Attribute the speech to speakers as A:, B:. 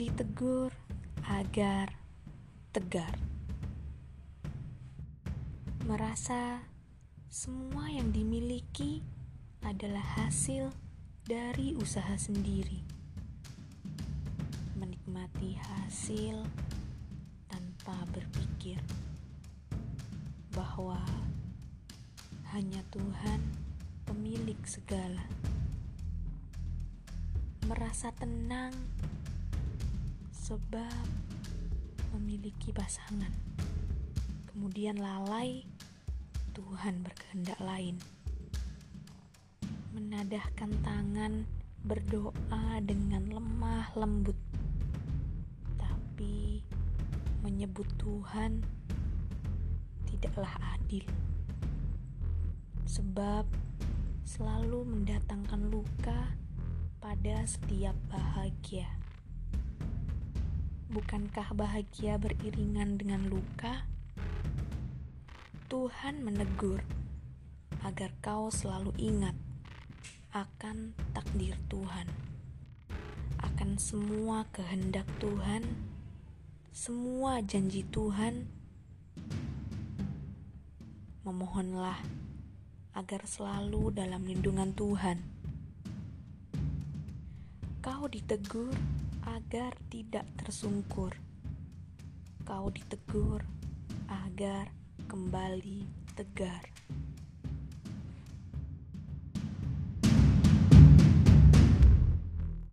A: ditegur agar tegar. Merasa semua yang dimiliki adalah hasil dari usaha sendiri. Menikmati hasil tanpa berpikir bahwa hanya Tuhan pemilik segala. Merasa tenang sebab memiliki pasangan. Kemudian lalai, Tuhan berkehendak lain. Menadahkan tangan berdoa dengan lemah lembut, tapi menyebut Tuhan tidaklah adil, sebab selalu mendatangkan luka pada setiap bahagia. Bukankah bahagia beriringan dengan luka? Tuhan menegur agar kau selalu ingat akan takdir Tuhan, akan semua kehendak Tuhan, semua janji Tuhan. Memohonlah agar selalu dalam lindungan Tuhan. Kau ditegur agar tidak tersungkur. Kau ditegur agar kembali tegar.